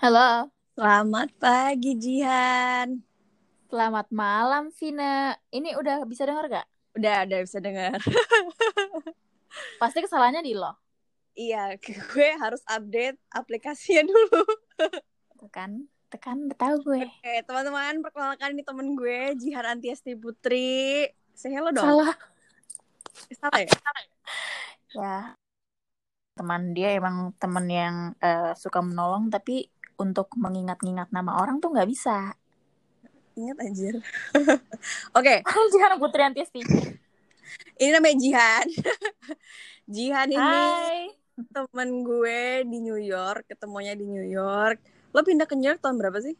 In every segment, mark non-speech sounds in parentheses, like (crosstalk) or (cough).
Halo, Selamat pagi Jihan. selamat malam Vina. Ini udah bisa denger gak? Udah ada bisa dengar. (laughs) Pasti kesalahannya di lo, iya, gue harus update aplikasinya dulu. tekan, tekan, udah tahu gue. Oke, teman-teman, perkenalkan ini temen gue, Jihan Antiesti Putri. Say hello dong. Salah. Eh, Salah ya? Ya, teman dia emang teman yang eh, suka menolong, tapi untuk mengingat-ingat nama orang tuh nggak bisa. Ingat anjir. (laughs) Oke, (laughs) Jangan Putri Antiesti. ini namanya Jihan. (laughs) Jihan ini Hai. temen gue di New York, ketemunya di New York. Lo pindah ke New York tahun berapa sih?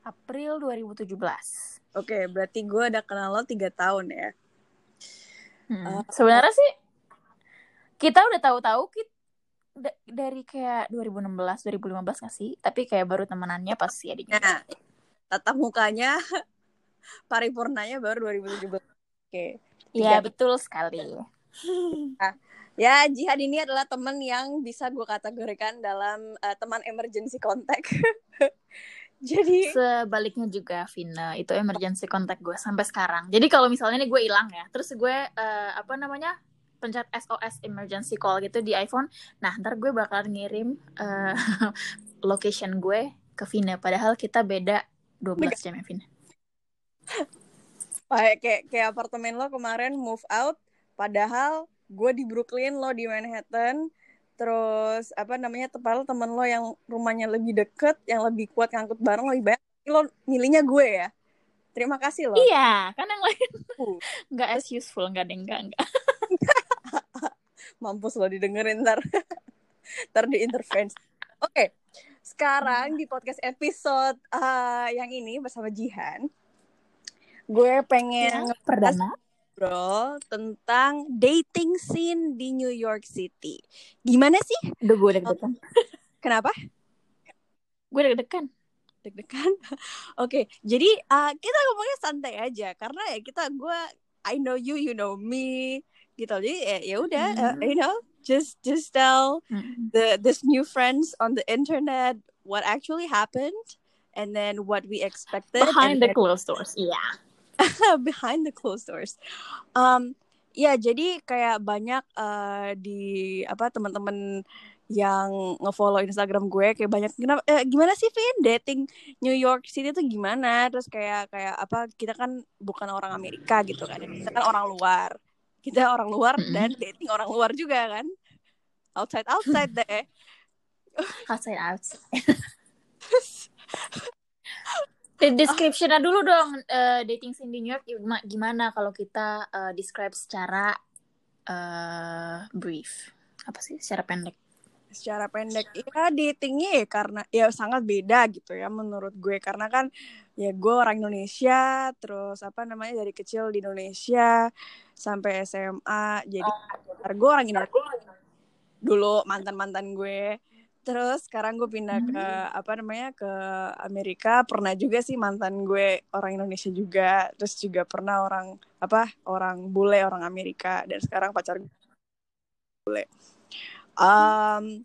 April 2017. Oke, berarti gue udah kenal lo tiga tahun ya. Hmm. Oh. Sebenarnya sih kita udah tahu-tahu kita dari kayak 2016, 2015 gak sih? Tapi kayak baru temenannya pas ya di. Nah, tatap mukanya (laughs) paripurnanya baru 2017. Oke. Iya Tiga- betul sekali. (laughs) Ya, Jihad ini adalah teman yang bisa gue kategorikan dalam eh, teman emergency contact. (laughs) Jadi, Sebaliknya juga Vina, itu emergency contact gue sampai sekarang. Jadi kalau misalnya nih gue hilang ya, terus gue eh, apa namanya pencet SOS emergency call gitu di iPhone. Nah ntar gue bakal ngirim eh, (laughs) location gue ke Vina. Padahal kita beda 12 jam ya Vina. kayak kayak, apartemen lo kemarin move out, padahal gue di Brooklyn, lo di Manhattan. Terus apa namanya tepal temen lo yang rumahnya lebih deket, yang lebih kuat ngangkut bareng lebih banyak. Lo milihnya gue ya. Terima kasih lo. Iya, kan yang lain Uh. (laughs) nggak as useful, nggak ada yang enggak. (laughs) mampus lo didengerin ntar. (laughs) Ntar di intervensi oke sekarang di podcast episode eh, yang ini bersama Jihan gue pengen Yang perdana. ngobrol tentang dating scene di New York City. Gimana sih? Udah gue deg-degan. (laughs) kenapa? Gue deg-degan. deg-degan? (laughs) Oke jadi eh, kita ngomongnya santai aja. Karena ya kita gue I know you you know me gitu. Jadi ya ya udah eh, Hmm. you know just just tell Mm. the this new friends on the internet what actually happened and then what we expected Behind the closed doors, then- (laughs) behind the closed doors. Um ya jadi kayak banyak eh, di apa teman-teman yang ngefollow Instagram gue kayak banyak kenapa eh, gimana sih Vin? Dating New York City tuh gimana? Terus kayak kayak apa kita kan bukan orang Amerika gitu kan kita kan orang luar kita orang luar dan dating orang luar juga kan? Outside outside deh. Outside (laughs) outside. The description-nya dulu dong eh, dating scene di New York gima- gimana kalau kita eh, describe secara eh, brief. Apa sih? Secara pendek. Secara pendek. Ya datingnya ya karena ya sangat beda gitu ya menurut gue. Karena kan ya gue orang Indonesia terus apa namanya dari kecil di Indonesia sampai SMA jadi gue orang Indonesia. dulu mantan mantan gue. Terus sekarang gue pindah ke apa namanya ke Amerika. Pernah juga sih mantan gue orang Indonesia juga. Terus juga pernah orang apa orang bule orang Amerika. Dan sekarang pacar gue bule. Um,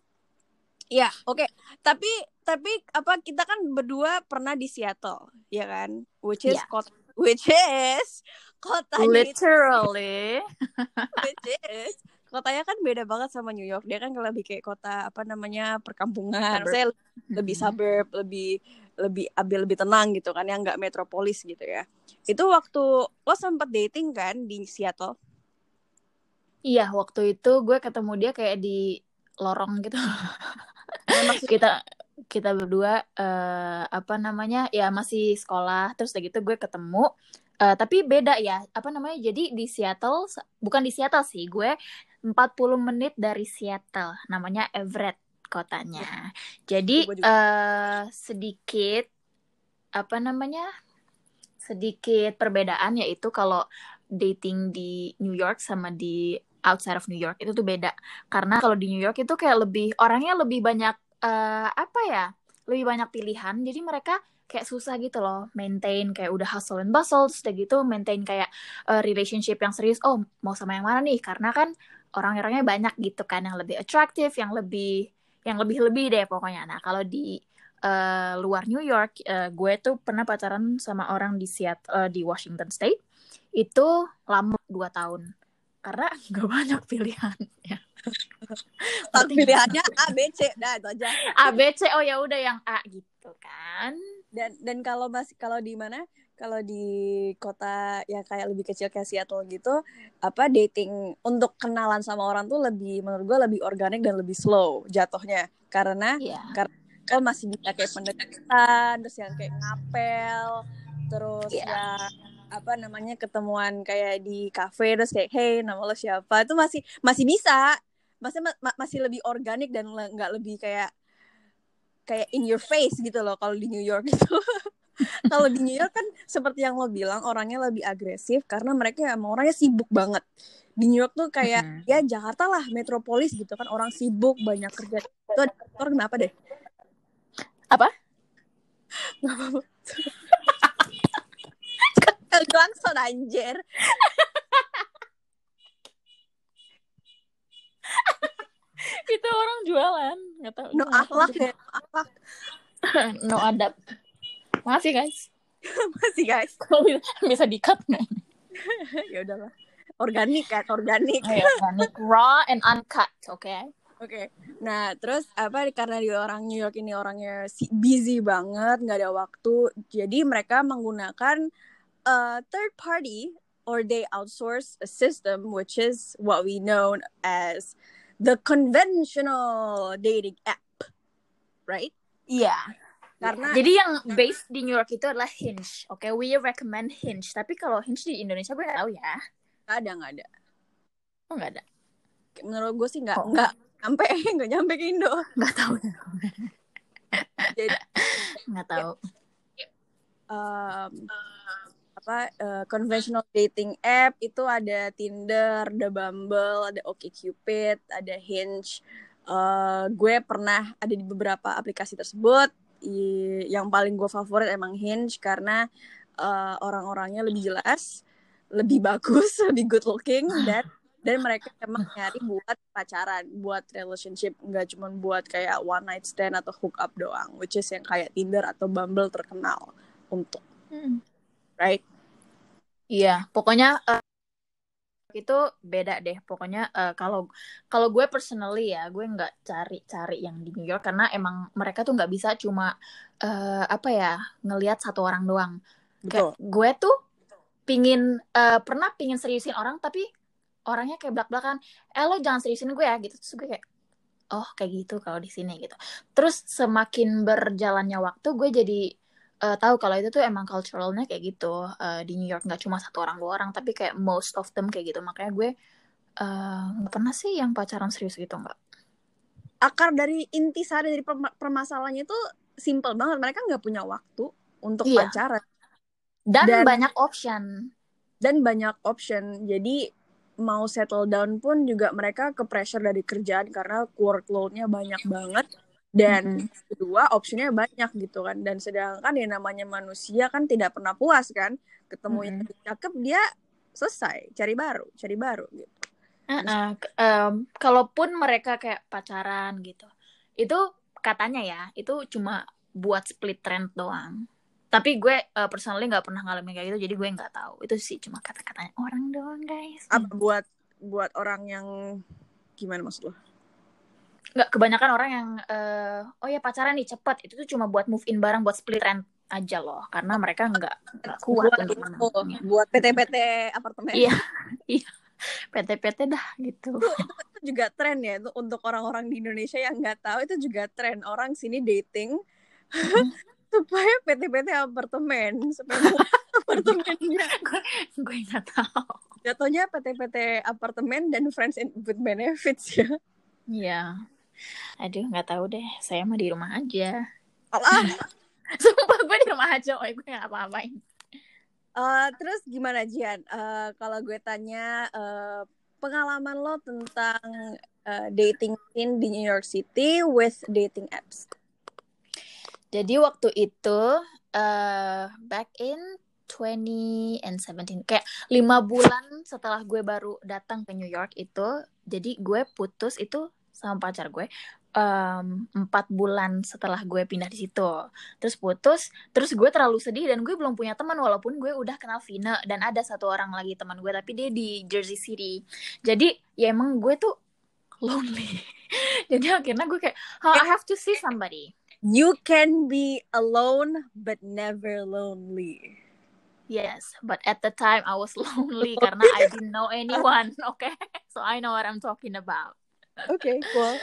ya oke. Tapi tapi apa kita kan berdua pernah di Seattle ya kan? Which is kota which is kotanya itu literally (laughs) which is kotanya kan beda banget sama New York. Dia kan lebih kayak kota apa namanya perkampungan. Suburb. Saya lebih suburb, lebih lebih lebih lebih tenang gitu kan, yang nggak metropolis gitu ya. Itu waktu lo sempet dating kan di Seattle? iya waktu itu gue ketemu dia kayak di lorong gitu maksud- (laughs) kita kita berdua eh, apa namanya ya masih sekolah terus udah gitu gue ketemu Eh, tapi beda ya. Apa namanya? Jadi di Seattle bukan di Seattle sih gue 40 menit dari Seattle namanya Everett kotanya. Jadi Gue juga. eh, sedikit apa namanya? Sedikit perbedaan yaitu kalau dating di New York sama di outside of New York itu tuh beda. Karena kalau di New York itu kayak lebih orangnya lebih banyak eh, apa ya? Lebih banyak pilihan. Jadi mereka kayak susah gitu loh maintain kayak udah hustle and bustle terus udah gitu maintain kayak eh, relationship yang serius oh mau sama yang mana nih karena kan orang-orangnya banyak gitu kan yang lebih atraktif yang lebih yang lebih-lebih deh pokoknya. Nah kalau di uh, luar New York, uh, gue tuh pernah pacaran sama orang di Seattle, uh, di Washington State itu lama dua tahun karena (laughs) gak banyak pilihan ya. (laughs) Tapi pilihannya A B C dah itu aja. A B C oh ya udah yang A gitu kan. Dan dan kalau masih kalau di mana kalau di kota yang kayak lebih kecil kayak Seattle gitu apa dating untuk kenalan sama orang tuh lebih menurut gue lebih organik dan lebih slow jatuhnya karena yeah. karena oh masih bisa kayak pendekatan terus yang kayak ngapel terus yeah. ya apa namanya ketemuan kayak di cafe terus kayak hey nama lo siapa itu masih masih bisa masih ma masih lebih organik dan nggak lebih kayak kayak in your face gitu loh kalau di New York (laughs) itu kalau di New York kan seperti yang lo bilang orangnya lebih agresif karena mereka emang orangnya sibuk banget. Di New York tuh kayak mm -hmm. ya Jakarta lah metropolis gitu kan orang sibuk banyak kerja. Itu ada kantor kenapa deh? Apa? Langsung (laughs) anjir (laughs) itu orang jualan nggak tahu no akhlak ya akhlak. (laughs) No adab. Ya guys. (laughs) Masih guys. Kalau bisa dikat nggak ya udahlah. Organik kan organik. Oh, ya, organik. Raw and uncut oke? Okay? Oke, okay. nah terus apa karena dia orang New York ini orangnya busy banget, nggak ada waktu, jadi mereka menggunakan uh, third party or they outsource a system which is what we know as the conventional dating app, right? Iya. Yeah. Karena jadi yang based di New York itu adalah Hinge. Oke, okay? we recommend Hinge. Tapi kalau Hinge di Indonesia gue gak tahu ya. Gak ada, gak ada. Oh, gak ada. Menurut gue sih nggak oh. nggak sampai (laughs) nggak nyampe ke Indo nggak tahu jadi nggak tahu um, apa uh, conventional dating app itu ada Tinder ada Bumble ada OkCupid ada Hinge. Uh, gue pernah ada di beberapa aplikasi tersebut. I, yang paling gue favorit emang Hinge karena uh, orang-orangnya lebih jelas lebih bagus (laughs) lebih good looking dan dan mereka emang nyari buat pacaran buat relationship. Nggak cuma buat kayak one night stand atau hook up doang which is yang kayak Tinder atau Bumble terkenal untuk hmm. right iya pokoknya uh, itu beda deh. Pokoknya uh, kalau kalau gue personally ya gue nggak cari-cari yang di New York karena emang mereka tuh nggak bisa cuma uh, apa ya ngelihat satu orang doang. Betul. kayak gue tuh pingin uh, pernah pingin seriusin orang tapi orangnya kayak belak belakan eh lo jangan seriusin gue ya gitu. Terus gue kayak oh kayak gitu kalau di sini gitu. Terus semakin berjalannya waktu gue jadi uh, tahu kalau itu tuh emang culturalnya kayak gitu. Uh, di New York nggak cuma satu orang dua orang tapi kayak most of them kayak gitu. Makanya gue eh, nggak uh, pernah sih yang pacaran serius gitu nggak. Akar dari inti sari dari permasalahannya itu simple banget. Mereka nggak punya waktu untuk iya. pacaran. Dan, dan banyak option. dan banyak option. Jadi mau settle down pun juga mereka ke pressure dari kerjaan karena workloadnya banyak banget dan mm-hmm. kedua optionnya banyak gitu kan. Dan sedangkan yang namanya manusia kan tidak pernah puas kan. Ketemu mm-hmm. yang cakep dia selesai. Cari baru cari baru gitu. Uh -uh. um, kalaupun mereka kayak pacaran gitu itu katanya ya itu cuma buat split trend doang. Tapi gue uh, personally nggak pernah ngalamin kayak gitu jadi gue nggak tahu. Itu sih cuma kata-katanya orang doang guys. Apa buat buat orang yang gimana maksud lo nggak kebanyakan orang yang uh, oh ya pacaran nih cepet. Itu tuh cuma buat move in barang buat split rent aja loh. Karena mereka nggak kuat buat, untuk oh, buat PT-PT apartemen. Iya (laughs) iya. PT-PT dah gitu. Itu, itu, itu juga tren ya itu untuk orang-orang di Indonesia yang nggak tahu itu juga tren orang sini dating hmm. (laughs) supaya PT-PT apartemen supaya (laughs) apartemennya gue gue nggak tahu. Jatuhnya PT-PT apartemen dan friends with benefits ya. Iya aduh nggak tahu deh. Saya mah di rumah aja. Allah. (laughs) Sumpah gue di rumah aja. Oh gue nggak apa-apain. Uh, terus gimana Jian uh, kalau gue tanya uh, pengalaman lo tentang uh, dating in di New York City with dating apps? Jadi waktu itu uh, back in 20 and 17 kayak lima bulan setelah gue baru datang ke New York itu jadi gue putus itu sama pacar gue em, empat bulan setelah gue pindah di situ. Terus putus terus gue terlalu sedih dan gue belum punya teman walaupun gue udah kenal Vina dan ada satu orang lagi teman gue tapi dia di Jersey City. Jadi ya emang gue tuh lonely. (laughs) Jadi akhirnya gue kayak oh, I have to see somebody. You can be alone but never lonely. yes but at the time I was lonely (laughs) karena I didn't know anyone okay? (laughs) So I know what I'm talking about Oke, okay, cool.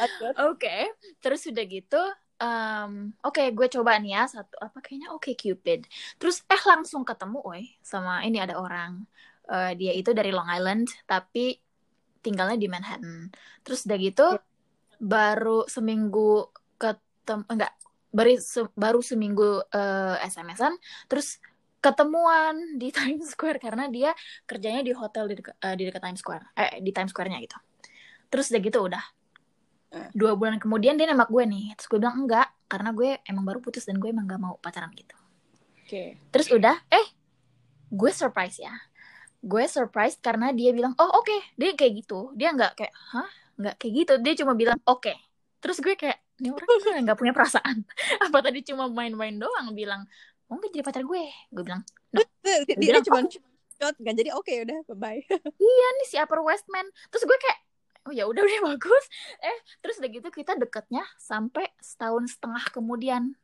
Oke, terus udah gitu, um, oke gue coba nih ya satu apa kayaknya oke Cupid. Terus eh langsung ketemu, oi, sama ini ada orang. Eh, dia itu dari Long Island, tapi tinggalnya di Manhattan. Terus udah gitu, baru seminggu ketemu enggak, baru se- baru seminggu eh, SMS-an, terus ketemuan di (laughs) Times Square karena dia kerjanya di hotel di dekat, eh, di dekat Times Square, eh di Times Square-nya gitu. Terus udah gitu udah. Eh. dua bulan kemudian dia nembak gue nih. Terus gue bilang enggak karena gue emang baru putus dan gue emang gak mau pacaran gitu. Oke. terus udah eh gue surprise ya. Gue surprise karena dia bilang oh oke. Dia kayak gitu. Dia nggak kayak hah? Nggak kayak gitu. Dia cuma bilang oke. Terus gue kayak ini orang nggak punya perasaan? (laughs) Apa tadi cuma main-main doang bilang mau nggak jadi pacar gue. Gue bilang Dia, dia, dia bilang, cuma shot kan. Jadi oke udah bye bye. iya nih si Upper Westman terus gue kayak oh ya udah (laughs) udah bagus. Eh terus udah gitu kita deketnya sampai setahun setengah kemudian.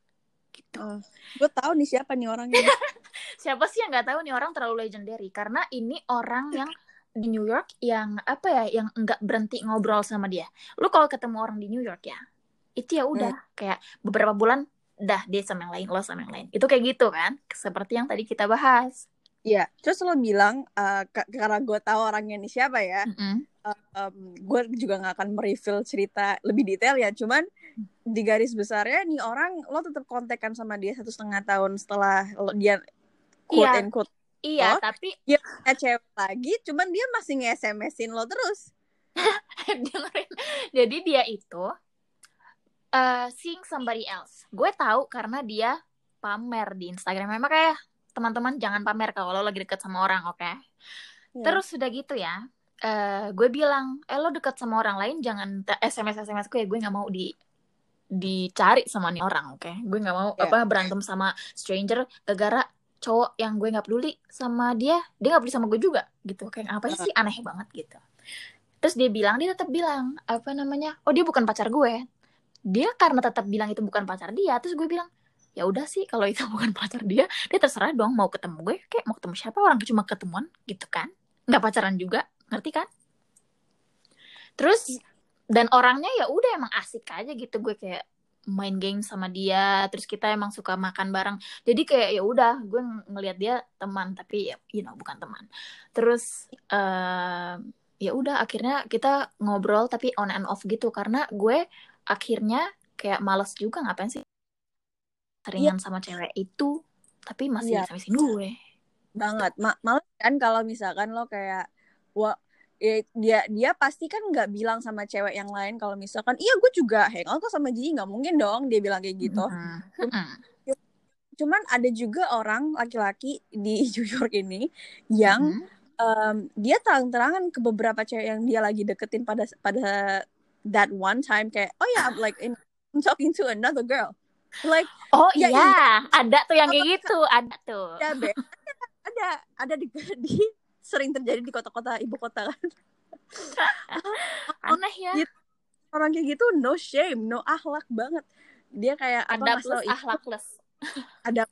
Gitu. Gue tahu nih siapa nih orangnya. (laughs) siapa sih yang nggak tahu nih orang terlalu legendary? Karena ini orang yang di New York yang apa ya yang nggak berhenti ngobrol sama dia. Lu kalau ketemu orang di New York ya itu ya udah kayak beberapa bulan dah dia sama yang lain lo sama yang lain. Itu kayak gitu kan seperti yang tadi kita bahas. Iya. Terus lo bilang eh, ka- karena gue tahu orangnya nih siapa ya. Mm-mm. gue juga nggak akan mereveal cerita lebih detail ya. Cuman di garis besarnya nih orang lo tetap kontekan sama dia satu setengah tahun setelah lo- dia quote Iya. and quote iya Oh. tapi dia punya cewek lagi. Cuman dia masih nge-SMS-in lo terus. (laughs) dengerin jadi dia itu eh seeing somebody else gue tahu karena dia pamer di Instagram memang kayak teman-teman jangan pamer kalau lo lagi deket sama orang oke Iya. terus udah gitu ya eh gue bilang eh lo deket sama orang lain jangan SMS SMS gue gue nggak mau di dicari sama nih orang oke? Gue nggak mau Iya. apa berantem sama stranger gara-gara cowok yang gue nggak peduli sama dia dia nggak peduli sama gue juga gitu kayak apa sih aneh banget gitu. Terus dia bilang dia tetap bilang apa namanya oh dia bukan pacar gue. Dia karena tetap bilang itu bukan pacar dia terus gue bilang ya udah sih kalau itu (laughs) bukan pacar dia dia terserah dong mau ketemu gue kayak mau ketemu siapa orang cuma ketemuan gitu kan? Nggak pacaran juga ngerti kan? Terus dan orangnya ya udah emang asik aja gitu. Gue kayak main game sama dia terus kita emang suka makan bareng. Jadi kayak ya udah gue ng- ngelihat dia teman tapi ya you know bukan teman. Terus eh ya udah akhirnya kita ngobrol tapi on and off gitu. Karena gue akhirnya kayak males juga ngapain sih? Seringan sama cewek itu tapi masih Iya. SMS-in gue. Banget. Ma malah kan kalau misalkan lo kayak wah ya, dia dia pasti kan nggak bilang sama cewek yang lain kalau misalkan iya gue juga hangout kok sama Gigi nggak mungkin dong dia bilang kayak gitu. Mm-mm. cuman ada juga orang laki-laki di (laughs) New York ini yang Mm-mm. em, dia terang-terangan ke beberapa cewek yang dia lagi deketin pada pada that one time kayak oh ya I'm like in, I'm talking to another girl like oh Ya, iya ada tuh yang kayak gitu ada tuh ya be ada ada di, (laughs) di sering terjadi di kota-kota ibu kota kan. (laughs) Aneh ya. Gitu. orang kayak gitu no shame no akhlak banget. Dia kayak ada plus itu, akhlakless. (laughs)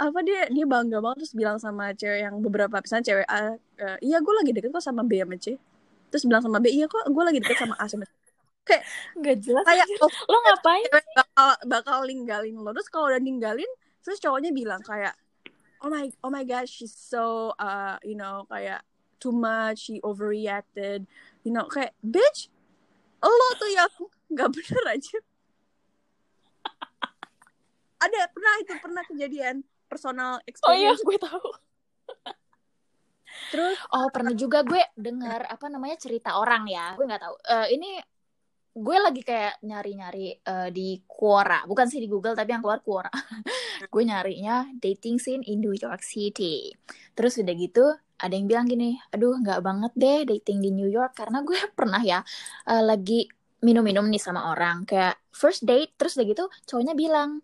Apa dia dia bangga banget terus bilang sama cewek yang beberapa misalnya cewek A eh, iya gue lagi deket kok sama B sama C. Terus bilang sama B iya kok gue lagi deket sama A sama C. Nggak jelas kayak oh, lo ngapain? cewek bakal bakal ninggalin lo. Terus kalau udah ninggalin terus cowoknya bilang kayak oh my oh my god she's so uh you know kayak too much she overreacted you know kayak bitch lo tuh yang (laughs) nggak bener aja. (laughs) Ada pernah itu pernah kejadian personal oh iya experience. gue tahu. Terus oh pernah juga gue dengar apa namanya cerita orang ya gue nggak tahu. Eh, ini gue lagi kayak nyari-nyari eh, di Quora. Bukan sih di Google tapi yang keluar Quora. (laughs) Gue nyarinya dating scene in New York City. Terus udah gitu ada yang bilang gini aduh nggak banget deh dating di New York. Karena gue (laughs) pernah ya eh, lagi minum-minum nih sama orang. Kayak first date terus udah gitu cowoknya bilang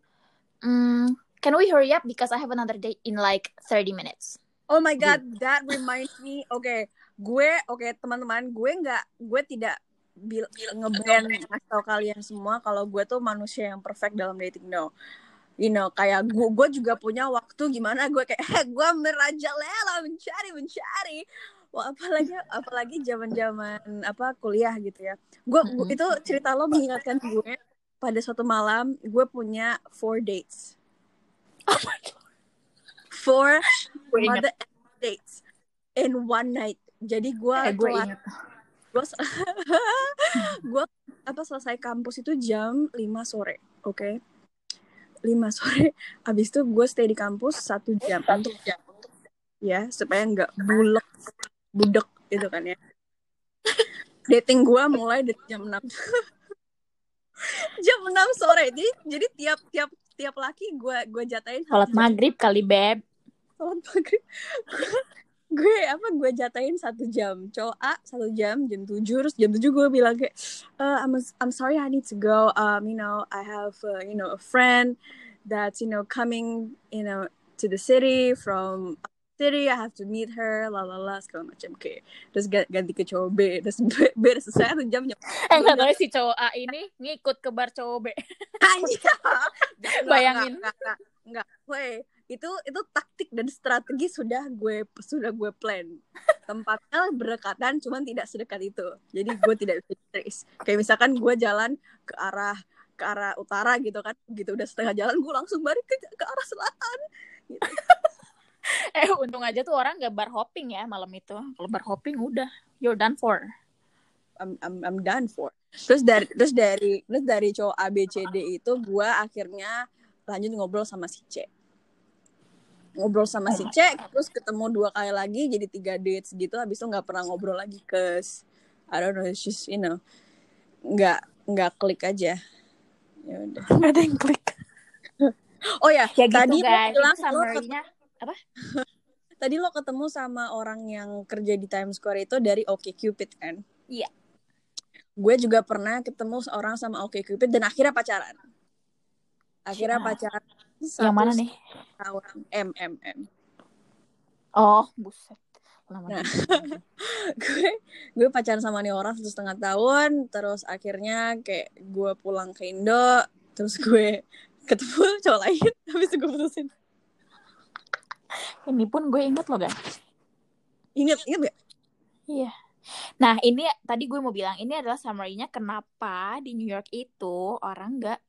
mm, can we hurry up because I have another date in like 30 minutes. Oh my god, that reminds me. Oke, okay, gue oke okay, teman-teman, gue nggak gue tidak bil ngebrand ngasih tau kalian semua kalau gue tuh manusia yang perfect dalam dating no. You know, kayak gue, gue juga punya waktu gimana gue kayak (laughs) eh, gue merajalela mencari mencari. Wah, apalagi apalagi zaman-zaman apa kuliah gitu ya. Gue mm -hmm. itu cerita lo mengingatkan gue pada suatu malam gue punya four dates. Oh my god four mother dates in one night. Jadi gue eh, gue gue (laughs) gue apa selesai kampus itu jam 5 sore, oke? Okay? 5 sore. Abis itu gue stay di kampus satu jam untuk jam ya supaya nggak bulek budek gitu kan ya. Dating gue mulai dari jam 6 (laughs) jam 6 sore. Jadi jadi tiap tiap tiap laki gue gue jatain salat maghrib kali beb sholat maghrib (laughs) gue apa gue jatahin satu jam. Cowok A satu jam jam tujuh. Terus jam tujuh gue bilang kayak uh, I'm I'm sorry I need to go. Um you know I have uh, you know a friend that's you know coming you know to the city from city. I have to meet her la la la segala macam. Kayak terus ganti ke cowok B. Terus (laughs) B, B selesai satu jam jam eh nggak tahu si cowok A ini ngikut ke bar cowok B. (laughs) Bayangin. Nggak nggak nggak gue itu itu taktik dan strategi sudah gue sudah gue plan. Tempatnya berdekatan cuman tidak sedekat itu. Jadi gue tidak bisa trace. Kayak misalkan gue jalan ke arah ke arah utara gitu kan gitu udah setengah jalan gue langsung balik ke, ke arah selatan. Gitu. (laughs) eh untung aja tuh orang gak bar hopping ya malam itu. Kalau bar hopping udah you're done for. I'm I'm I'm done for. Terus dari terus dari terus dari cowok ABCD itu gue akhirnya lanjut ngobrol sama si C ngobrol sama si Cek terus ketemu dua kali lagi jadi tiga dates gitu habis itu nggak pernah ngobrol lagi ke I don't know it's just you know nggak nggak klik aja. Ya udah. (laughs) Nggak ada yang klik. (laughs) Oh ya, ya tadi gitu, guys. bilang lo ketemu, apa? (laughs) Tadi lo ketemu sama orang yang kerja di Times Square itu dari Oke Cupid kan? Iya. Gue juga pernah ketemu seorang sama Oke Cupid dan akhirnya pacaran. Akhirnya ya. pacaran yang mana nih? tahun. M M M. Oh buset. Lama nah, (laughs) gue gue pacaran sama nih orang satu setengah tahun terus akhirnya kayak gue pulang ke Indo terus gue (laughs) ketemu cowok lain (laughs) habis itu gue putusin. Ini pun gue inget loh guys inget inget gak? Iya. Nah ini tadi gue mau bilang ini adalah summary-nya kenapa di New York itu orang nggak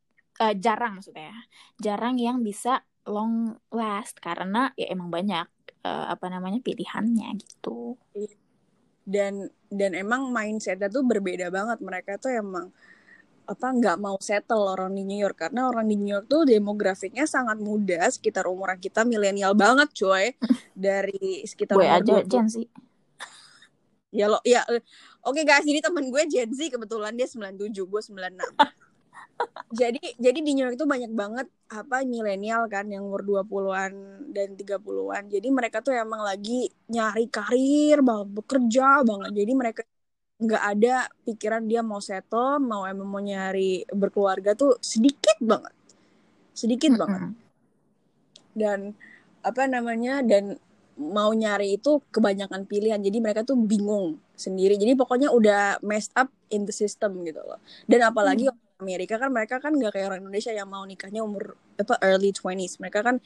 uh, jarang maksudnya ya. jarang yang bisa long last karena ya emang banyak uh, apa namanya pilihannya gitu. Dan dan emang mindsetnya tuh berbeda banget. Mereka tuh emang apa nggak mau settle orang di New York. Karena orang di New York tuh demografiknya sangat muda. Sekitar umuran kita milenial banget coy dari sekitar gue aja Gen Z. Ya lo ya oke okay, guys. Ini temen gue Gen Z kebetulan dia 97 gue 96 jadi jadi di New York itu banyak banget apa milenial kan yang umur 20-an dan 30-an. Jadi mereka tuh emang lagi nyari karir banget, bekerja banget. Jadi mereka nggak ada pikiran dia mau settle, mau emang mau nyari berkeluarga tuh sedikit banget. Sedikit mm -hmm. banget. Dan apa namanya dan mau nyari itu kebanyakan pilihan. Jadi mereka tuh bingung sendiri. Jadi pokoknya udah messed up in the system gitu loh. Dan apalagi hmm Amerika kan mereka kan nggak kayak orang Indonesia yang mau nikahnya umur apa early 20s. Mereka kan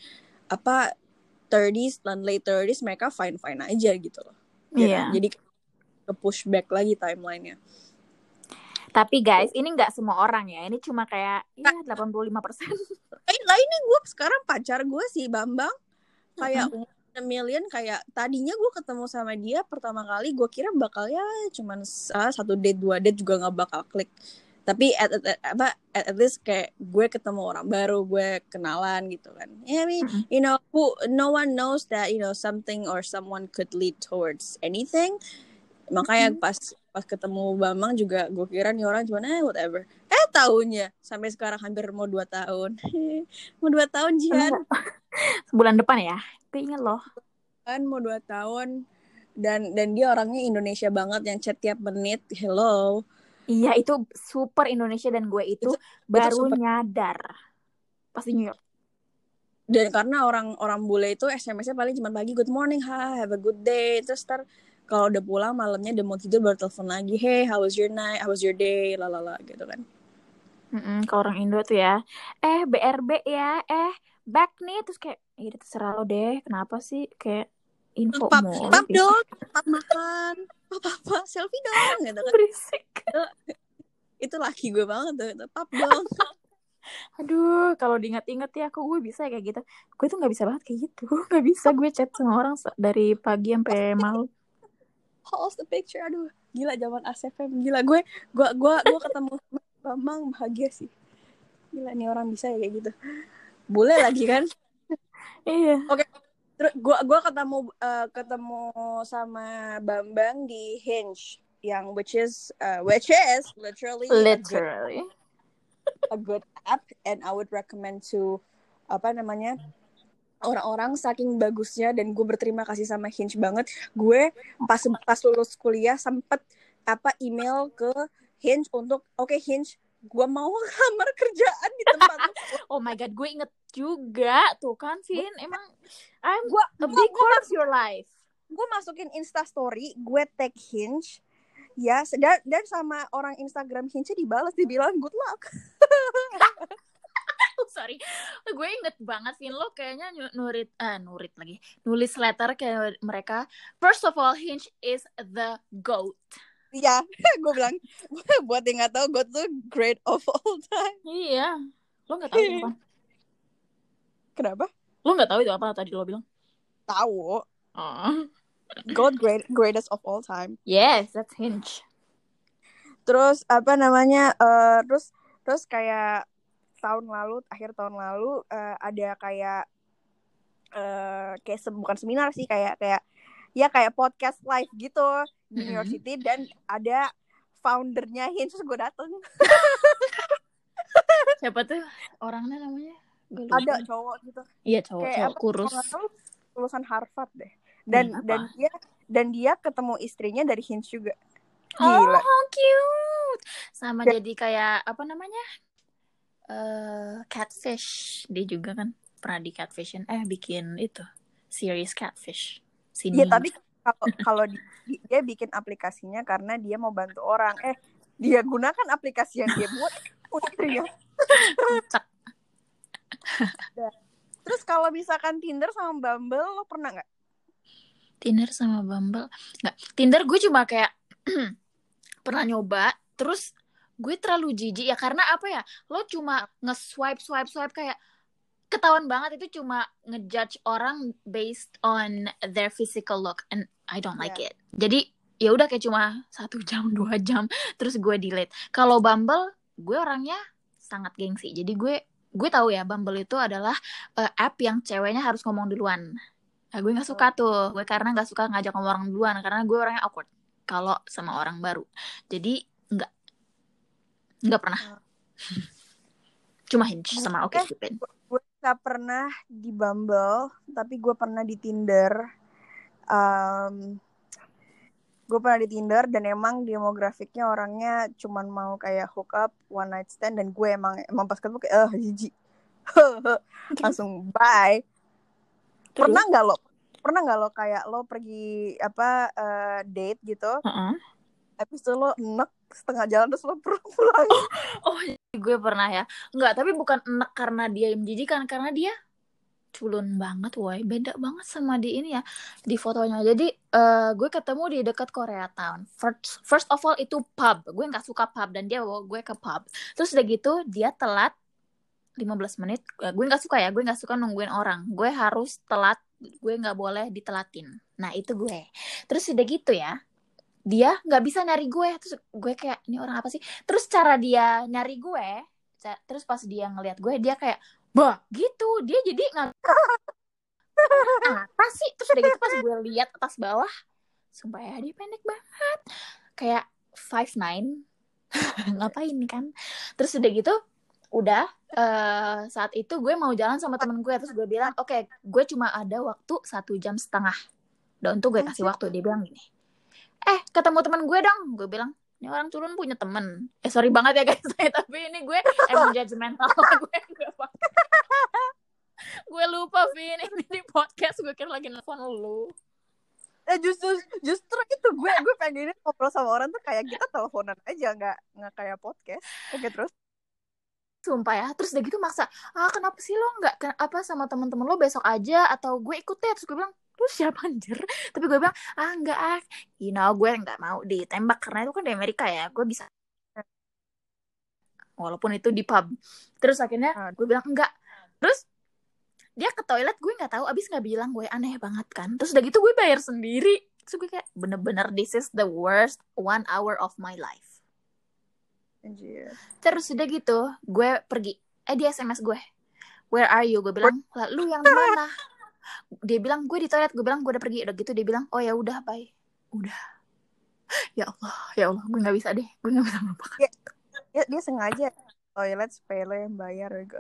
apa 30s dan late 30s mereka fine fine aja gitu loh. Iya. Yeah. Jadi ke push back lagi timelinenya. Tapi guys, ini nggak semua orang ya. Ini cuma kayak ya 85 persen. Lah ini gue sekarang pacar gue sih Bambang. Kayak mm -hmm. million kayak tadinya gue ketemu sama dia pertama kali gue kira bakal ya cuman uh, satu date dua date juga nggak bakal klik tapi at, at, at, apa at, at least kayak gue ketemu orang baru gue kenalan gitu kan. Yeah, I mean mm-hmm. you know who no one knows that you know something or someone could lead towards anything. Makanya mm-hmm. pas pas ketemu Bambang juga gue kira nih orang cuma eh whatever. Eh tahunnya sampai sekarang hampir mau dua tahun. (laughs) Mau dua tahun Jihan. (laughs) Sebulan depan ya? Ingat loh. Kan mau dua tahun. Dan dan dia orangnya Indonesia banget yang chat tiap menit. Hello Iya itu super Indonesia dan gue itu, Itu- baru super. nyadar. Pas di New York. dan karena orang orang bule itu SMS-nya paling cuma pagi good morning ha have a good day. Terus ntar kalau udah pulang malamnya udah mau tidur baru telepon lagi hey how was your night? How was your day? Lalala gitu kan. Mm-mm, kalau orang Indo tuh ya, eh BRB ya, eh back nih. Terus kayak, ya terserah lo deh, kenapa sih? Kayak info pap mulu pap gitu. dong pap makan pap apa selfie dong gitu kan Berisik. itu laki gue banget tuh itu pap dong (laughs) Aduh, kalau diingat-ingat ya, kok gue bisa kayak gitu. Gue tuh nggak bisa banget kayak gitu. (laughs) Nggak bisa gue chat sama orang dari pagi sampai (laughs) malam. post the picture aduh gila zaman ACFM gila gue gue gue gue ketemu Bambang bahagia sih gila nih orang bisa ya kayak gitu boleh lagi kan Iya. Terus gue gue ketemu eh, ketemu sama Bambang di Hinge yang which is uh, which is literally a good, Literally. a good app and I would recommend to apa namanya orang-orang saking bagusnya dan gue berterima kasih sama Hinge banget gue pas pas lulus kuliah sempet apa email ke Hinge untuk oke Hinge gue mau (laughs) lamar kerjaan di tempat lu." Oh my god, gue inget juga tuh kan, Vin. Emang I'm gue a big part of your life. gue masukin Insta Story gue tag Hinge ya dan dan sama orang Instagram Hinge dibalas dibilang good luck (laughs) Oh, sorry. Gue inget banget, Vin. Lo kayaknya nu- nurit, ah nurit lagi. Nulis letter kayak mereka. First of all, Hinge is the GOAT. Iya, (laughs) gue bilang (laughs) buat yang nggak tahu gue tuh great of all time. Iya. Lo gak tahu itu apa? Kenapa? Lo gak tahu itu apa tadi lo bilang? Tahu. Oh. God great greatest of all time. Yes, that's Hinge. Terus apa namanya? eh terus terus kayak tahun lalu, akhir tahun lalu eh, ada kayak eh kayak se- bukan seminar sih kayak kayak ya kayak podcast live gitu di New York Mhm. City dan ada foundernya Hinge terus gue dateng (laughs) Siapa tuh orangnya namanya? Gue lupa. ada cowok gitu Iya cowok, kayak cowok apa, kurus. lulusan Harvard deh dan Hmm, apa? dan dia dan dia ketemu istrinya dari Hinge juga Oh, gila how cute. Sama Dan- jadi kayak apa namanya? eh catfish. Dia juga kan pernah di catfishin. Eh bikin itu series catfish. Sini. Iya tapi kalau kalau di- dia bikin aplikasinya karena dia mau bantu orang eh dia gunakan aplikasi yang dia buat istrinya. Kocak. (laughs) terus kalau misalkan Tinder sama Bumble lo pernah nggak Tinder sama Bumble. Nggak. Tinder gue cuma kayak (clears throat) pernah nyoba. Terus gue terlalu jijik ya karena apa ya? Lo cuma nge-swipe swipe swipe kayak ketahuan banget itu cuma ngejudge orang based on their physical look and I don't like it. Jadi ya udah kayak cuma satu jam dua jam terus gue delete. Kalau Bumble gue orangnya sangat gengsi. Jadi gue gue tahu ya Bumble itu adalah eh, app yang ceweknya harus ngomong duluan. Nah, gue nggak suka tuh. Gue karena nggak suka ngajak ngomong orang duluan karena gue orangnya awkward kalau sama orang baru. Jadi nggak nggak pernah. (laughs) Cuma Hinge sama Oke Eh, gue nggak pernah di Bumble tapi gue pernah di Tinder Em, gue pernah di Tinder dan emang demografiknya orangnya cuman mau kayak hook up one night stand dan gue emang emang pas ketemu kayak eh jijik (laughs) langsung bye. Pernah nggak lo pernah nggak lo kayak lo pergi apa eh, date gitu? Heeh. habis itu lo enek setengah jalan terus lo pulang Oh, gue pernah ya. Enggak, tapi bukan enak karena dia yang menjijikan, karena dia culun banget, woi. Beda banget sama di ini ya, di fotonya. Jadi, eh, gue ketemu di dekat Koreatown. First, first of all, itu pub. Gue nggak suka pub, dan dia bawa gue ke pub. Terus udah gitu, dia telat 15 menit. Eh, Gue nggak suka ya, gue nggak suka nungguin orang. Gue harus telat, gue nggak boleh ditelatin. Nah, itu gue. Terus udah gitu ya, dia nggak bisa nyari gue terus gue kayak ini orang apa sih terus cara dia nyari gue terus pas dia ngelihat gue dia kayak bah gitu. Dia jadi nggak apa sih. Terus udah gitu pas gue lihat atas bawah sumpah ya dia pendek banget. Kayak five nine. (laughs) Ngapain kan? Terus udah gitu udah eh, saat itu gue mau jalan sama temen gue. Terus gue bilang oke gue cuma ada waktu satu jam setengah. Dan untuk gue kasih waktu dia bilang gini. Eh ketemu teman gue dong. Gue bilang ini orang culun punya temen. Eh sorry banget ya guys. (laughs) Tapi ini gue emang judgmental gue (laughs) gue lupa Vin. (laughs) Ini di podcast gue kira lagi nelfon lu. Eh justru justru itu. Gue gue pengen ngobrol sama orang tuh kayak kita teleponan aja nggak nggak kayak podcast. Oke terus? Sumpah ya terus udah gitu maksa ah kenapa sih lo nggak apa sama temen-temen lo besok aja? Atau gue ikut deh terus gue bilang lu siapa anjir? Tapi gue bilang ah nggak ah. You know gue nggak mau ditembak karena itu kan di Amerika ya gue bisa walaupun itu di pub. Terus akhirnya gue bilang enggak terus dia ke toilet gue nggak tahu abis nggak bilang gue aneh banget kan? Terus udah gitu gue bayar sendiri. Terus gue kayak bener-bener this is the worst one hour of my life. Anjir. terus udah gitu gue pergi. Eh dia sms gue. Where are you? Gue bilang lu yang di mana? Dia bilang gue di toilet. Gue bilang gue udah pergi. Udah gitu dia bilang oh ya udah bye. Udah. Ya Allah ya Allah gue nggak bisa deh. Gue nggak bisa melupakan ya, ya, dia sengaja toilet sepele yang bayar gitu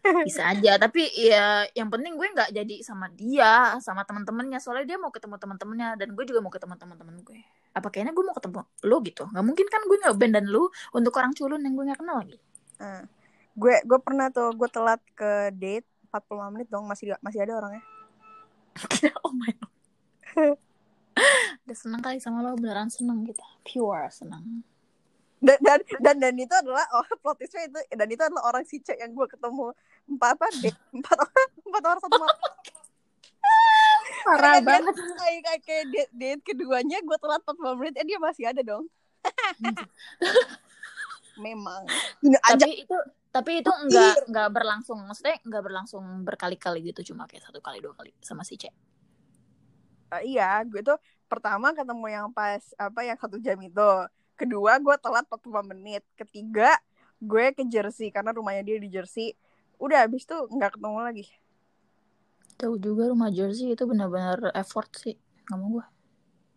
bisa aja tapi ya yang penting gue nggak jadi sama dia sama teman-temannya soalnya dia mau ketemu teman-temannya dan gue juga mau ketemu teman-teman gue. Apa kayaknya gue mau ketemu lo gitu? Nggak mungkin kan gue nggak band dan lo untuk orang culun yang gue nggak kenal lagi uh, gue gue pernah tuh gue telat ke date 45 menit dong masih masih ada orangnya. (laughs) Oh my god. (laughs) Udah seneng kali sama lo beneran seneng gitu. Pure seneng dan dan dan, dan itu adalah (laughs) oh plot twistnya itu dan itu adalah orang si cek yang gue ketemu empat apa deh (laughs) empat orang empat orang satu malam (laughs) parah banget. kayak kayak, kayak date, date keduanya gue telat 45 menit eh dia masih ada dong. Memang. Tapi itu tapi itu enggak enggak berlangsung maksudnya enggak berlangsung berkali-kali gitu cuma kayak satu kali dua kali sama si cek uh, iya gue tuh pertama ketemu yang pas apa yang satu jam itu kedua gue telat 45 menit ketiga gue ke Jersey karena rumahnya dia di Jersey. Udah habis tuh nggak ketemu lagi. Tahu juga rumah Jersey itu benar-benar effort sih mau gue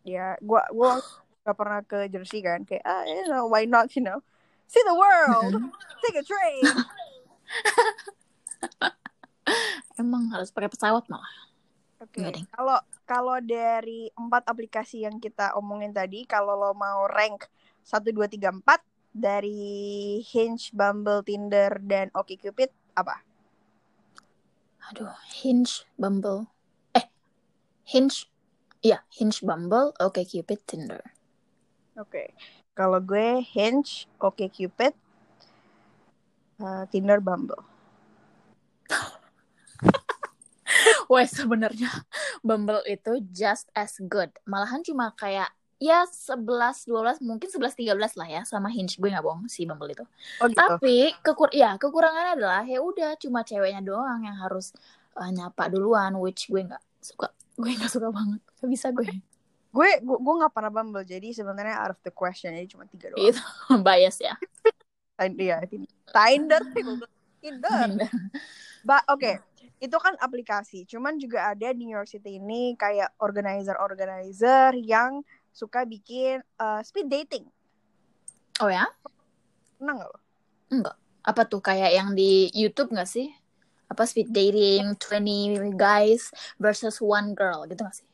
ya gue gue (gasps) nggak pernah ke Jersey kan kayak ah you know why not you know? See the world take a train. (laughs) Emang harus pakai pesawat malah. Oke, okay. kalau kalau dari empat aplikasi yang kita omongin tadi, kalau lo mau rank satu dua tiga empat dari Hinge, Bumble, Tinder dan OkCupid apa? Aduh, Hinge, Bumble. Eh, Hinge. Iya, Hinge, Bumble, OkCupid, Tinder. Oke. Okay. Kalau gue Hinge, OkCupid, uh, Tinder, Bumble. (laughs) Wah, sebenarnya Bumble itu just as good. Malahan cuma kayak ya 11 12 mungkin 11 13 lah ya sama Hinge gue nggak bohong si Bumble itu. Oh, gitu. Tapi kekur ya kekurangannya adalah ya udah cuma ceweknya doang yang harus uh, nyapa duluan which gue nggak suka. Gue nggak suka banget. Gak bisa gue. gue gue gue nggak pernah Bumble jadi sebenarnya out of the question jadi cuma tiga doang. Itu (laughs) bias ya. Iya, Tinder, (laughs) Tinder. Tinder. Ba oke. Okay itu kan aplikasi. Cuman juga ada di New York City ini kayak organizer-organizer yang suka bikin uh, speed dating. Oh ya? Pernah nggak lo? Enggak. Apa tuh kayak yang di YouTube nggak sih? Apa speed dating 20 guys versus one girl gitu nggak sih?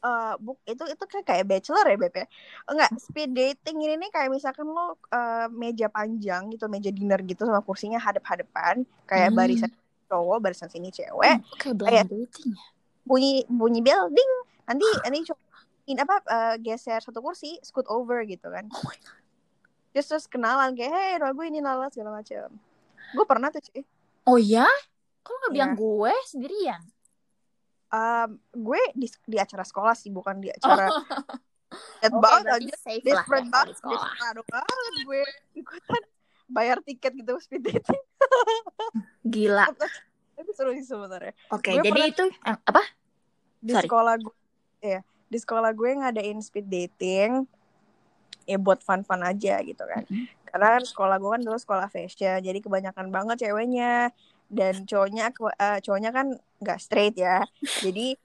Uh, buk itu itu kan kayak bachelor ya beb ya enggak speed dating ini nih kayak misalkan lo uh, meja panjang gitu meja dinner gitu sama kursinya hadap-hadapan kayak hmm. barisan cowok barisan sini cewek hmm, kayak blind dating ya? bunyi bunyi building nanti nanti cowok in apa uh, geser satu kursi scoot over gitu kan. Oh just terus kenalan kayak hey gue ini Nala segala macam gue pernah tuh sih oh ya? Kok nggak bilang yeah. gue? Sendirian? Um, gue di, di acara sekolah sih bukan di acara (laughs) oh. okay, banget aja different ya, banget different banget gue. Ikutan bayar tiket gitu speed dating. Gila. Itu seru sih sebenarnya. Oke okay, jadi itu eh, apa? Di Sorry. sekolah gue ya di sekolah gue ngadain speed dating ya buat fun-fun aja gitu kan. Mm -hmm. Karena kan sekolah gue kan dulu sekolah fashion, jadi kebanyakan banget ceweknya dan cowoknya uh, cowoknya kan nggak straight ya. Jadi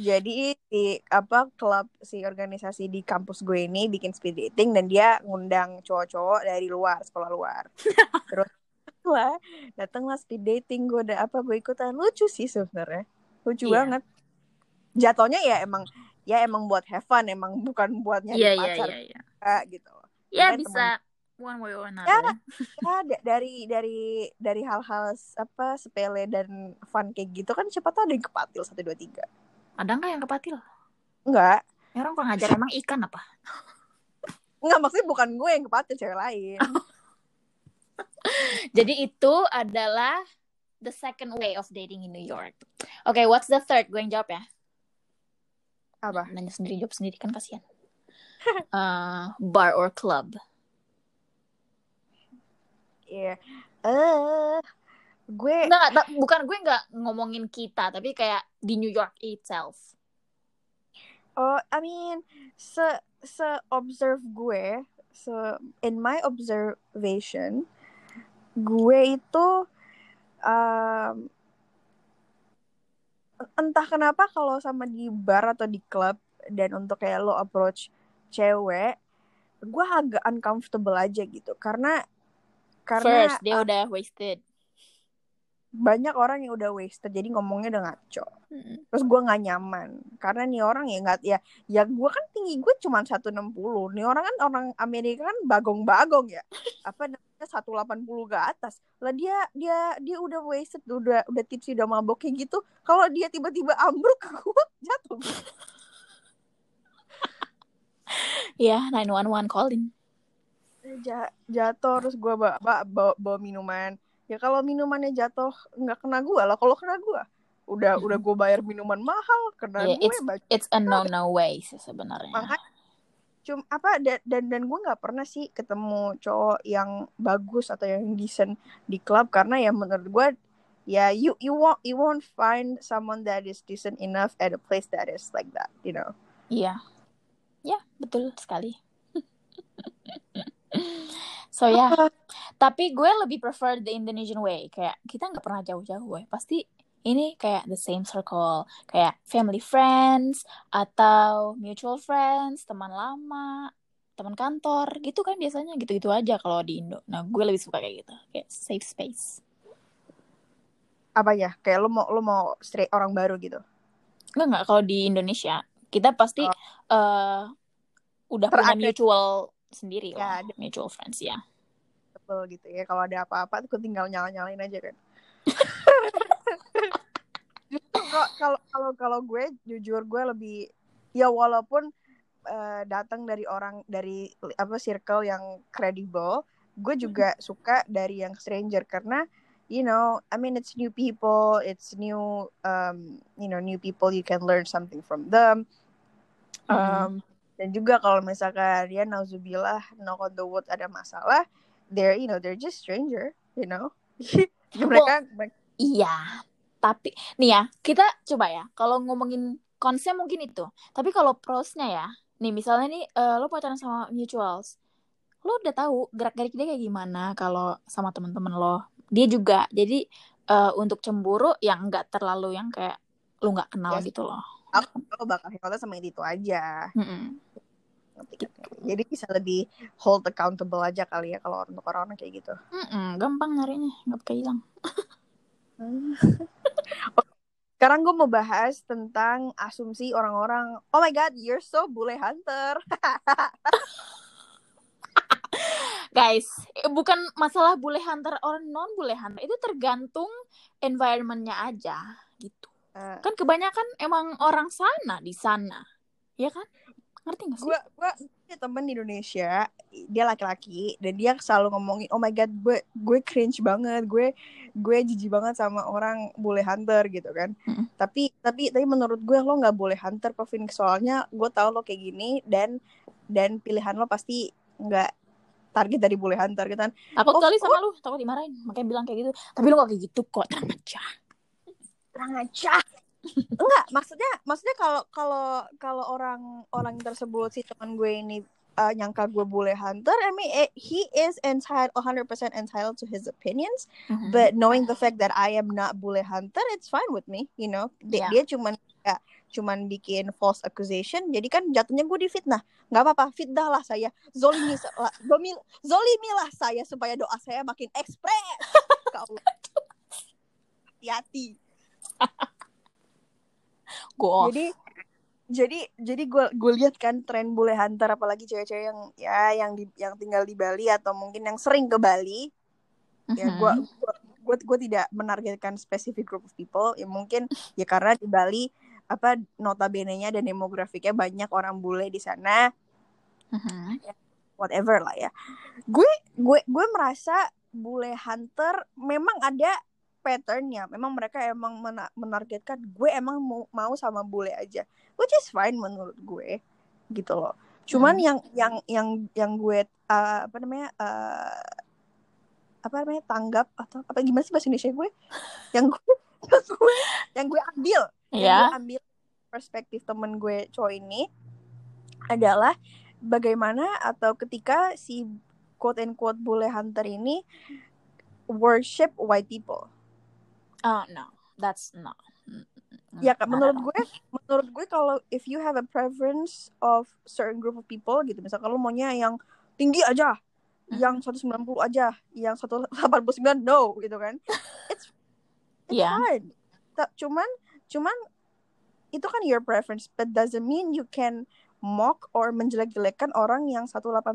jadi di apa klub si organisasi di kampus gue ini bikin speed dating dan dia ngundang cowok-cowok dari luar sekolah luar. (laughs) Terus lah datanglah speed dating gue udah apa gue ikutan lucu sih sebenarnya lucu yeah. banget jatuhnya ya emang ya emang buat have fun emang bukan buat nyari yeah, iya, pacar yeah, yeah, yeah. gitu ya Kan bisa. one way or Ya, another. ya da- dari dari dari hal-hal apa sepele dan fun kayak gitu kan siapa tahu ada yang kepatil satu dua tiga. Ada nggak yang kepatil? Enggak ya orang kurang ajar emang ikan apa? (laughs) Enggak maksudnya bukan gue yang kepatil cewek lain. (laughs) Jadi itu adalah the second way of dating in New York. Oke what's the third? Gue yang jawab ya apa? Nanya sendiri jawab sendiri kan kasihan. (laughs) Eh, bar or club? Iya. Eh, gue Nggak, nggak, bukan gue nggak ngomongin kita tapi kayak di New York itself. Oh I mean se se observe gue se in my observation gue itu um, entah kenapa kalau sama di bar atau di klub dan untuk kayak lo approach cewek gue agak uncomfortable aja gitu. Karena karena first dia udah wasted banyak orang yang udah wasted jadi ngomongnya udah ngaco. Mm-mm. terus gue nggak nyaman karena nih orang ya nggak ya ya gue kan tinggi gue cuma 160 nih orang kan orang Amerika kan bagong-bagong ya. (laughs) Apa namanya 180 ke atas. Lah dia dia dia udah wasted udah udah tipsy udah mabok kayak gitu kalau dia tiba-tiba ambruk (laughs) gue jatuh. Ya 911 calling. Ja- jatuh terus gue bawa, bawa, bawa, bawa minuman ya kalau minumannya jatuh nggak kena gue lah. Kalau kena gue udah udah (laughs) gue bayar minuman mahal kena Yeah, gue baca it's a no no way sih sebenarnya. Makanya cum apa da- dan dan gue nggak pernah sih ketemu cowok yang bagus atau yang decent di klub karena ya menurut gue ya you you won't you won't find someone that is decent enough at a place that is like that you know? Iya. Ya, betul sekali. (laughs) so ya, tapi gue lebih prefer the Indonesian way. Kayak kita nggak pernah jauh-jauh, gue. Pasti ini kayak the same circle, kayak family friends atau mutual friends, teman lama, teman kantor, gitu kan biasanya gitu-gitu aja kalau di Indo. Nah, gue lebih suka kayak gitu, kayak safe space. apa ya kayak lo mau lo mau straight orang baru gitu Enggak enggak kalau di Indonesia kita pasti Oh. eh, udah punya Terupdate. mutual sendiri Ya, lah, mutual friends ya. Betul gitu ya kalau ada apa-apa tuh tinggal nyala nyalain aja kan. (laughs) Justru kalau- kalau kalau gue jujur gue lebih ya walaupun eh, datang dari orang dari apa circle yang kredibel gue juga suka dari yang stranger karena you know I mean it's new people it's new um, you know new people you can learn something from them. Um, dan juga kalau misalkan ya nauzubillah knock on the wood ada masalah they're you know they're just stranger you know (laughs) mereka Iya, tapi nih ya, kita coba ya, kalau ngomongin konsep mungkin itu. Tapi kalau prosnya ya, nih misalnya nih eh, lo pacaran sama mutuals, lo udah tahu gerak-gerik dia kayak gimana kalau sama teman-teman lo. Dia juga, jadi eh, untuk cemburu yang nggak terlalu yang kayak lo nggak kenal Yes. gitu loh. Aku bakal hebatnya sama yang itu aja Mm-mm. Jadi bisa lebih hold accountable aja kali ya kalau untuk orang-orang kayak gitu Mm-mm, gampang nyarinya, nggak pakai hilang. (laughs) sekarang gue mau bahas tentang asumsi orang-orang oh my god you're so bule hunter (laughs) Guys, bukan masalah bule hunter or non bule hunter, itu tergantung environmentnya aja gitu. Eh, kan kebanyakan emang orang sana di sana. Ya kan? Ngerti gak sih? gue gue punya temen di Indonesia dia laki-laki dan dia selalu ngomongin oh my god gue gue cringe banget gue gue jijik banget sama orang bule hunter gitu kan. Mm-mm. tapi tapi tapi menurut gue lo nggak boleh hunter Kevin soalnya gue tahu lo kayak gini dan dan pilihan lo pasti nggak target dari bule hunter gitu kan. Takut Oh, kali sama lu takut dimarahin. Makanya bilang kayak gitu. Tapi lu gak kayak gitu kok tenang aja terang aja enggak maksudnya maksudnya kalau kalau kalau orang orang tersebut si teman gue ini uh, nyangka gue bule hunter I mean eh, he is entitled 100% entitled to his opinions. Mhm. but knowing the fact that I am not bule hunter it's fine with me you know. Dia, Yeah. dia cuman ya, cuman bikin false accusation. Jadi kan jatuhnya gue difitnah nggak apa-apa fitnah lah saya. Zolimi (laughs) lah zolimi, zolimilah saya supaya doa saya makin ekspres. (laughs) Hati-hati go off. Jadi jadi jadi gue gue lihat kan tren bule hunter apalagi cewek-cewek yang ya yang di yang tinggal di Bali atau mungkin yang sering ke Bali. Ya gue gue gue tidak menargetkan specific group of people. Ya mungkin ya karena di Bali apa notabene-nya dan demografiknya banyak orang bule di sana. Mhm. whatever lah ya. Gue gue gue merasa bule hunter memang ada patternnya. Memang mereka emang mena- menargetkan gue emang mau, mau sama bule aja. Which is fine menurut gue gitu loh. Cuman Hmm. yang yang yang yang gue uh, apa namanya uh, apa namanya tanggap atau apa gimana sih bahasa Indonesia gue? Yang gue yang gue yang gue ambil yang Ya. gue ambil perspektif temen gue cowok ini adalah bagaimana atau ketika si quote and quote bule hunter ini worship white people Oh no, that's no. Mm, ya kan menurut gue (laughs) menurut gue kalau if you have a preference of certain group of people gitu misalkan lo maunya yang tinggi aja yang 190 aja yang 189 no gitu kan (laughs) it's it's Yeah. fine Ta- cuman cuman itu kan your preference but doesn't mean you can mock or menjelek-jelekan orang yang 189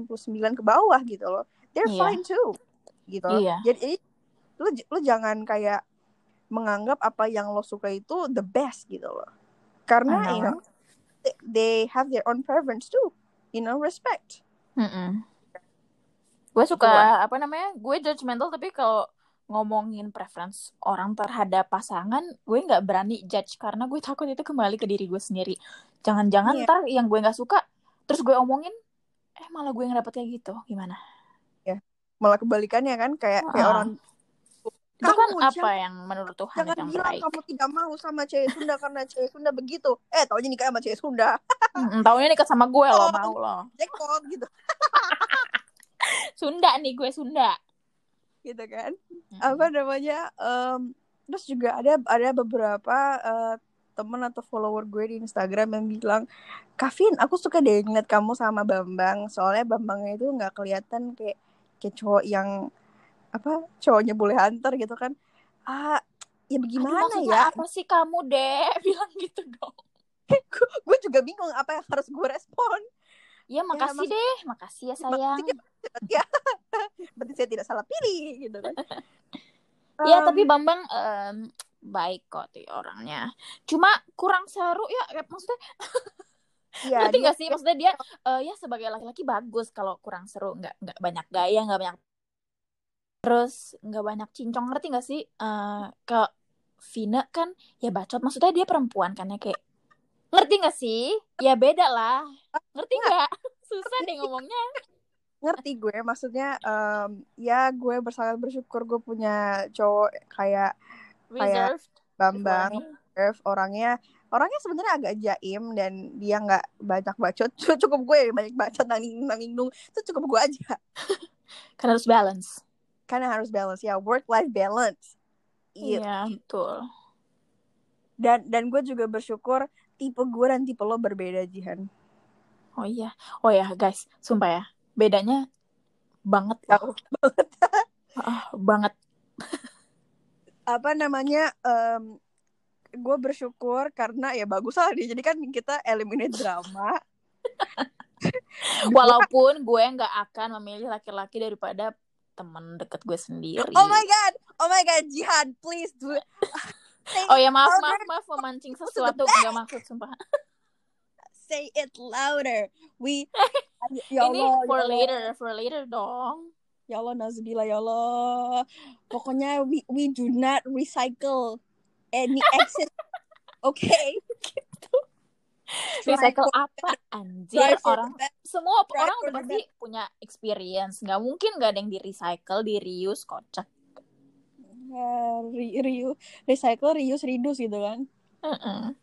ke bawah gitu loh they're Iya. fine too gitu loh. Iya. jadi lu lu jangan kayak menganggap apa yang lo suka itu the best gitu loh karena I you know. they, they have their own preference too you know respect Mm-mm. Gue suka Gitu apa namanya? Gue judgmental tapi kalau ngomongin preference orang terhadap pasangan, gue nggak berani judge karena gue takut itu kembali ke diri gue sendiri. Jangan-jangan Iya. ntar yang gue nggak suka, terus gue omongin, eh malah gue yang dapet kayak gitu, gimana? malah kebalikannya kan kayak kayak Ah. orang Itu kan Kamu apa jangan- yang menurut Tuhan jangan yang bilang baik? kamu tidak mau sama cewek Sunda karena cewek Sunda begitu eh taunya nikah sama cewek Sunda (laughs) Mm, Taunya nikah sama gue lo Oh. mau lo. jackpot gitu (laughs) Sunda nih gue Sunda. gitu kan apa namanya em, terus juga ada ada beberapa eh, temen atau follower gue di Instagram yang bilang Kavin aku suka deh ngeliat kamu sama Bambang soalnya Bambangnya itu nggak kelihatan kayak kayak cowok yang apa cowoknya boleh hunter gitu kan. Ah ya Aduh, bagaimana maksudnya ya? apa sih kamu deh (laughs) bilang gitu dong. gue juga bingung apa yang harus gue respon. Ya makasih maksud- deh, makasih ya sayang. Makasih (laughs) ya. Berarti saya tidak salah pilih gitu kan. (laughs) Ya Em, tapi Bambang em, baik kok tuh orangnya. Cuma kurang seru ya, kayak maksudnya. Ya, ngerti dia- gak sih? Maksudnya dia eh, ya sebagai laki-laki bagus kalau kurang seru, nggak nggak banyak gaya, nggak banyak terus nggak banyak cincong ngerti gak sih? Eh ke Vina kan ya bacot, maksudnya dia perempuan kan ya kayak ngerti gak sih? Ya beda lah, ngerti nggak? (laughs) Susah deh ngomongnya. ngerti gue maksudnya em, ya gue sangat bersyukur gue punya cowok kayak Kayak. Bambang. Irv, orangnya orangnya sebenarnya agak jaim dan dia nggak banyak bacot (laughs) cukup gue banyak bacot nanging nanging nung itu cukup gue aja (laughs) Kan harus balance. Karena harus balance ya work life balance Iya. Iya, betul. dan dan gue juga bersyukur tipe gue dan tipe lo berbeda Jihan Oh iya. Oh ya, guys, sumpah ya. Bedanya banget. Jauh banget (laughs) Ah, banget. apa namanya em, gue bersyukur karena ya bagus lah dia jadi kan kita eliminate drama (laughs) Walaupun gue nggak akan memilih laki-laki daripada temen deket gue sendiri. oh my god oh my god Jihan please do Oh ya maaf maaf maaf memancing sesuatu nggak maksud sumpah. say it louder we (laughs) ya Ini Allah, for ya Allah. later, for later dong. Ya Allah, Nazubillah, ya Allah. Pokoknya we, we do not recycle any excess. (laughs) Oke. Recycle apa anjir Try for orang best. semua orang udah pasti punya experience. Nggak mungkin nggak ada yang di recycle, di reuse, kocak. Uh, re, re, recycle, reuse, reduce gitu kan. Mm-mm.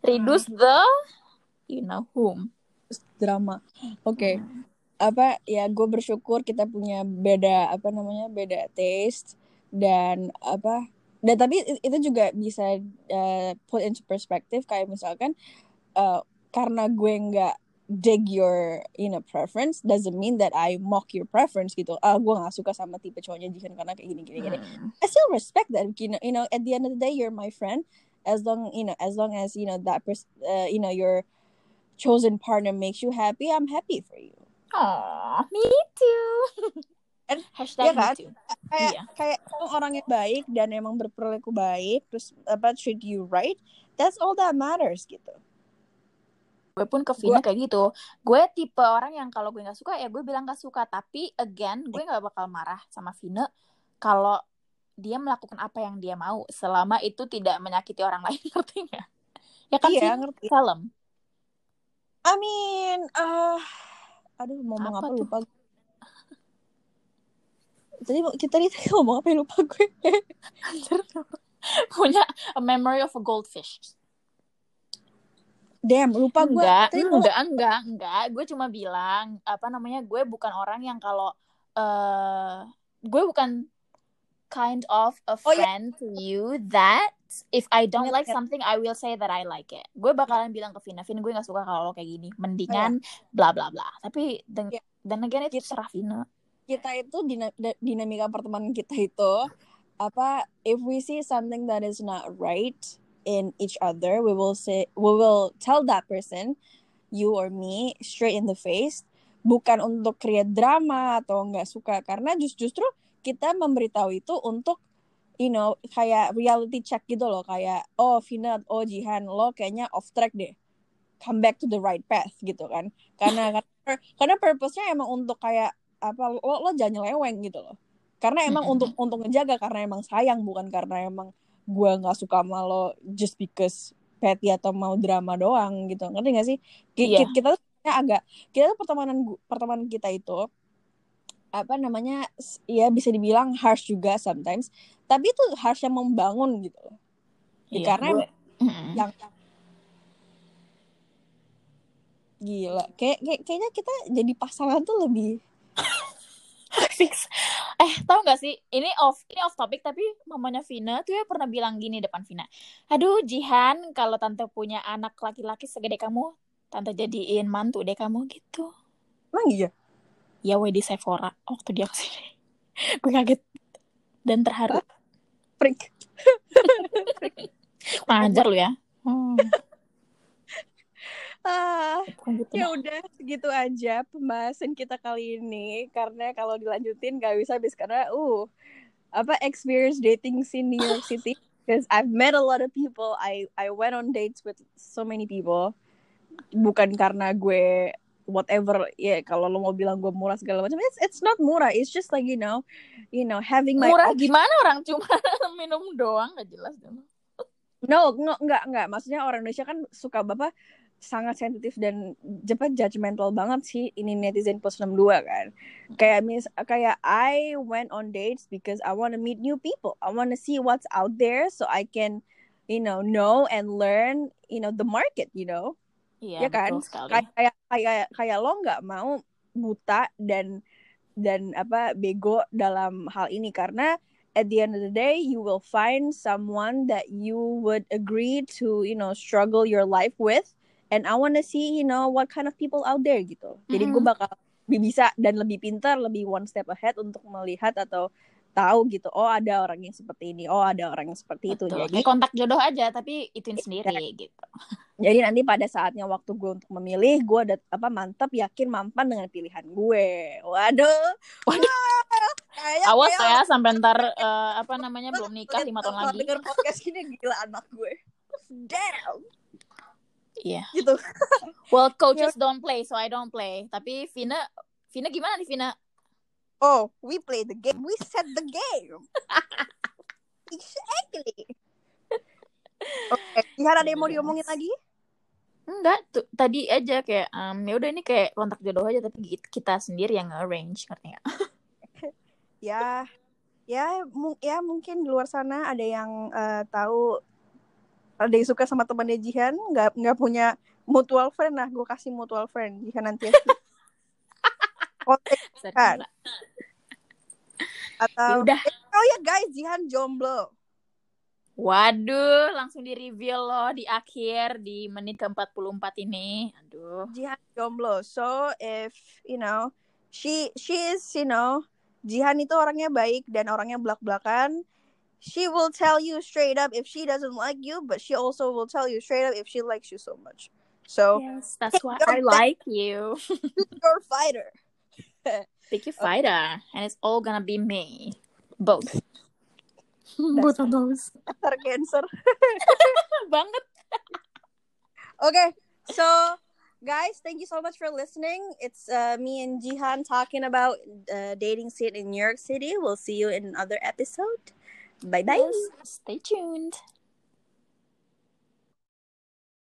Reduce the you know whom. Drama. Oke. Apa ya gue bersyukur kita punya beda apa namanya beda taste dan apa dan tapi itu juga bisa uh, put into perspective kayak misalkan uh, karena gue nggak dig your you know preference doesn't mean that I mock your preference gitu ah gue nggak suka sama tipe cowoknya Jihan karena kayak gini gini gini Hmm. I still respect that you know you know at the end of the day you're my friend as long you know as long as you know that pers- uh, you know your chosen partner makes you happy I'm happy for you Aw, me too. (laughs) And- Hashtag Iya kan? me too. kayak Iya. kayak kamu orang yang baik dan emang berperilaku baik terus apa treat you right that's all that matters gitu Gue pun ke Vina kayak gitu. Gue tipe orang yang kalau gue nggak suka ya gue bilang nggak suka. Tapi again gue nggak bakal marah sama Vina kalau dia melakukan apa yang dia mau selama itu tidak menyakiti orang lain (laughs) ngerti nggak? Ya kan iya ngerti Salam. I mean uh, aduh mau ngomong Apa apa, lupa tadi kita tadi (laughs) ngomong apa ya lupa gue (laughs) Punya a memory of a goldfish. Damn lupa gue Enggak, tadi enggak, enggak, enggak. Gue cuma bilang apa namanya? Gue bukan orang yang kalau eh gue bukan kind of a Oh, iya. friend to you that if I don't like something I will say that I like it. Gue bakalan bilang ke Vina, Vina gue nggak suka kalau lo kayak gini. Mendingan bla bla bla. Tapi dan Iya. dan again itu Gitu. serah Vina. kita itu dinamika pertemanan kita itu apa if we see something that is not right in each other we will say we will tell that person you or me straight in the face. Bukan untuk create drama atau nggak suka karena just justru kita memberitahu itu untuk you know kayak reality check gitu loh kayak oh Vina oh Jihan lo kayaknya off track deh. Come back to the right path gitu kan. Karena (laughs) karena, karena purpose-nya emang untuk kayak apa lo lo jangan nyeleweng gitu loh. Karena emang untuk untuk ngejaga karena emang sayang bukan karena emang gua nggak suka sama lo just because petty atau mau drama doang gitu. Ngerti gak sih? Iya. ki- kita tuh agak kita tuh pertemanan pertemanan kita itu apa namanya ya bisa dibilang harsh juga sometimes tapi itu harsh yang membangun gitu loh. Ya, Iya, karena gue- yang gila kayak, kayak kayaknya kita jadi pasangan tuh lebih fix. Eh, tau gak sih? Ini off ini off topic tapi mamanya Vina tuh ya pernah bilang gini depan Vina. Aduh, Jihan, kalau tante punya anak laki-laki segede kamu, tante jadiin mantu deh kamu gitu. emang iya Ya weh di Sephora waktu dia ke sini. (laughs) Gue kaget dan terharu. freak (laughs) Ngajar lu ya. Hmm, (laughs) ah gitu ya dah. udah segitu aja pembahasan kita kali ini. Karena kalau dilanjutin gak bisa habis karena uh apa experience dating scene New York (laughs) City. Because I've met a lot of people. I I went on dates with so many people. Bukan karena gue whatever ya kalau lo mau bilang gue murah segala macam it's it's not murah. It's just like you know you know having my Murah gimana orang? Cuma (laughs) minum doang gak jelas dong. No, nggak, nggak, nggak. Maksudnya orang Indonesia kan suka bapak sangat sensitif dan cepat judgmental banget sih ini netizen plus 62 kan. Kayak mis kayak I went on dates because I want to meet new people. I want to see what's out there so I can you know know and learn you know the market, you know. Iya, ya kan? Kayak kayak kayak kayak lo nggak mau buta dan dan apa bego dalam hal ini karena at the end of the day you will find someone that you would agree to you know struggle your life with and I want to see you know what kind of people out there gitu jadi gue Mhm. bakal lebih bisa dan lebih pintar lebih one step ahead untuk melihat atau tahu gitu oh ada orang yang seperti ini oh ada orang yang seperti itu Betul. jadi Kayak kontak jodoh aja tapi ituin sendiri gitu. (laughs) jadi nanti pada saatnya waktu gue untuk memilih gue ada apa mantap yakin mampan dengan pilihan gue waduh Waduh. Kayak Awas ya sampai (laughs) ntar eh, apa namanya belum nikah lima tahun lagi. denger podcast ini gila anak gue damn Iya. gitu (laughs) Well, coaches don't play, so I don't play. Tapi Vina, Vina gimana nih Vina? oh we play the game we set the game (laughs) exactly oke Jihan ada yang mau diomongin lagi Enggak, tuh tadi aja kayak um, ya udah ini kayak kontak jodoh aja tapi kita sendiri yang arrange ngerti nggak? (laughs) ya ya mu- ya mungkin di luar sana ada yang eh, tahu ada yang suka sama temannya Jihan nggak nggak punya mutual friend nah gue kasih mutual friend Jihan nanti (laughs) kontak Kan. Ya atau udah. oh ya guys Jihan jomblo Waduh, langsung di reveal loh di akhir di menit ke-44 ini. Aduh. Jihan jomblo so if you know she she is you know Jihan itu orangnya baik dan orangnya belak belakan she will tell you straight up if she doesn't like you, but she also will tell you straight up if she likes you so much. So Yes, that's why I like you. (laughs) your fighter. (laughs) Pick your fighter, and it's all gonna be me. Both. (laughs) Both of those. Cancer, cancer. Banget. Okay, so guys, thank you so much for listening. It's uh, me and Jihan talking about uh, dating scene in New York City. We'll see you in another episode. Bye bye. Yes, stay tuned.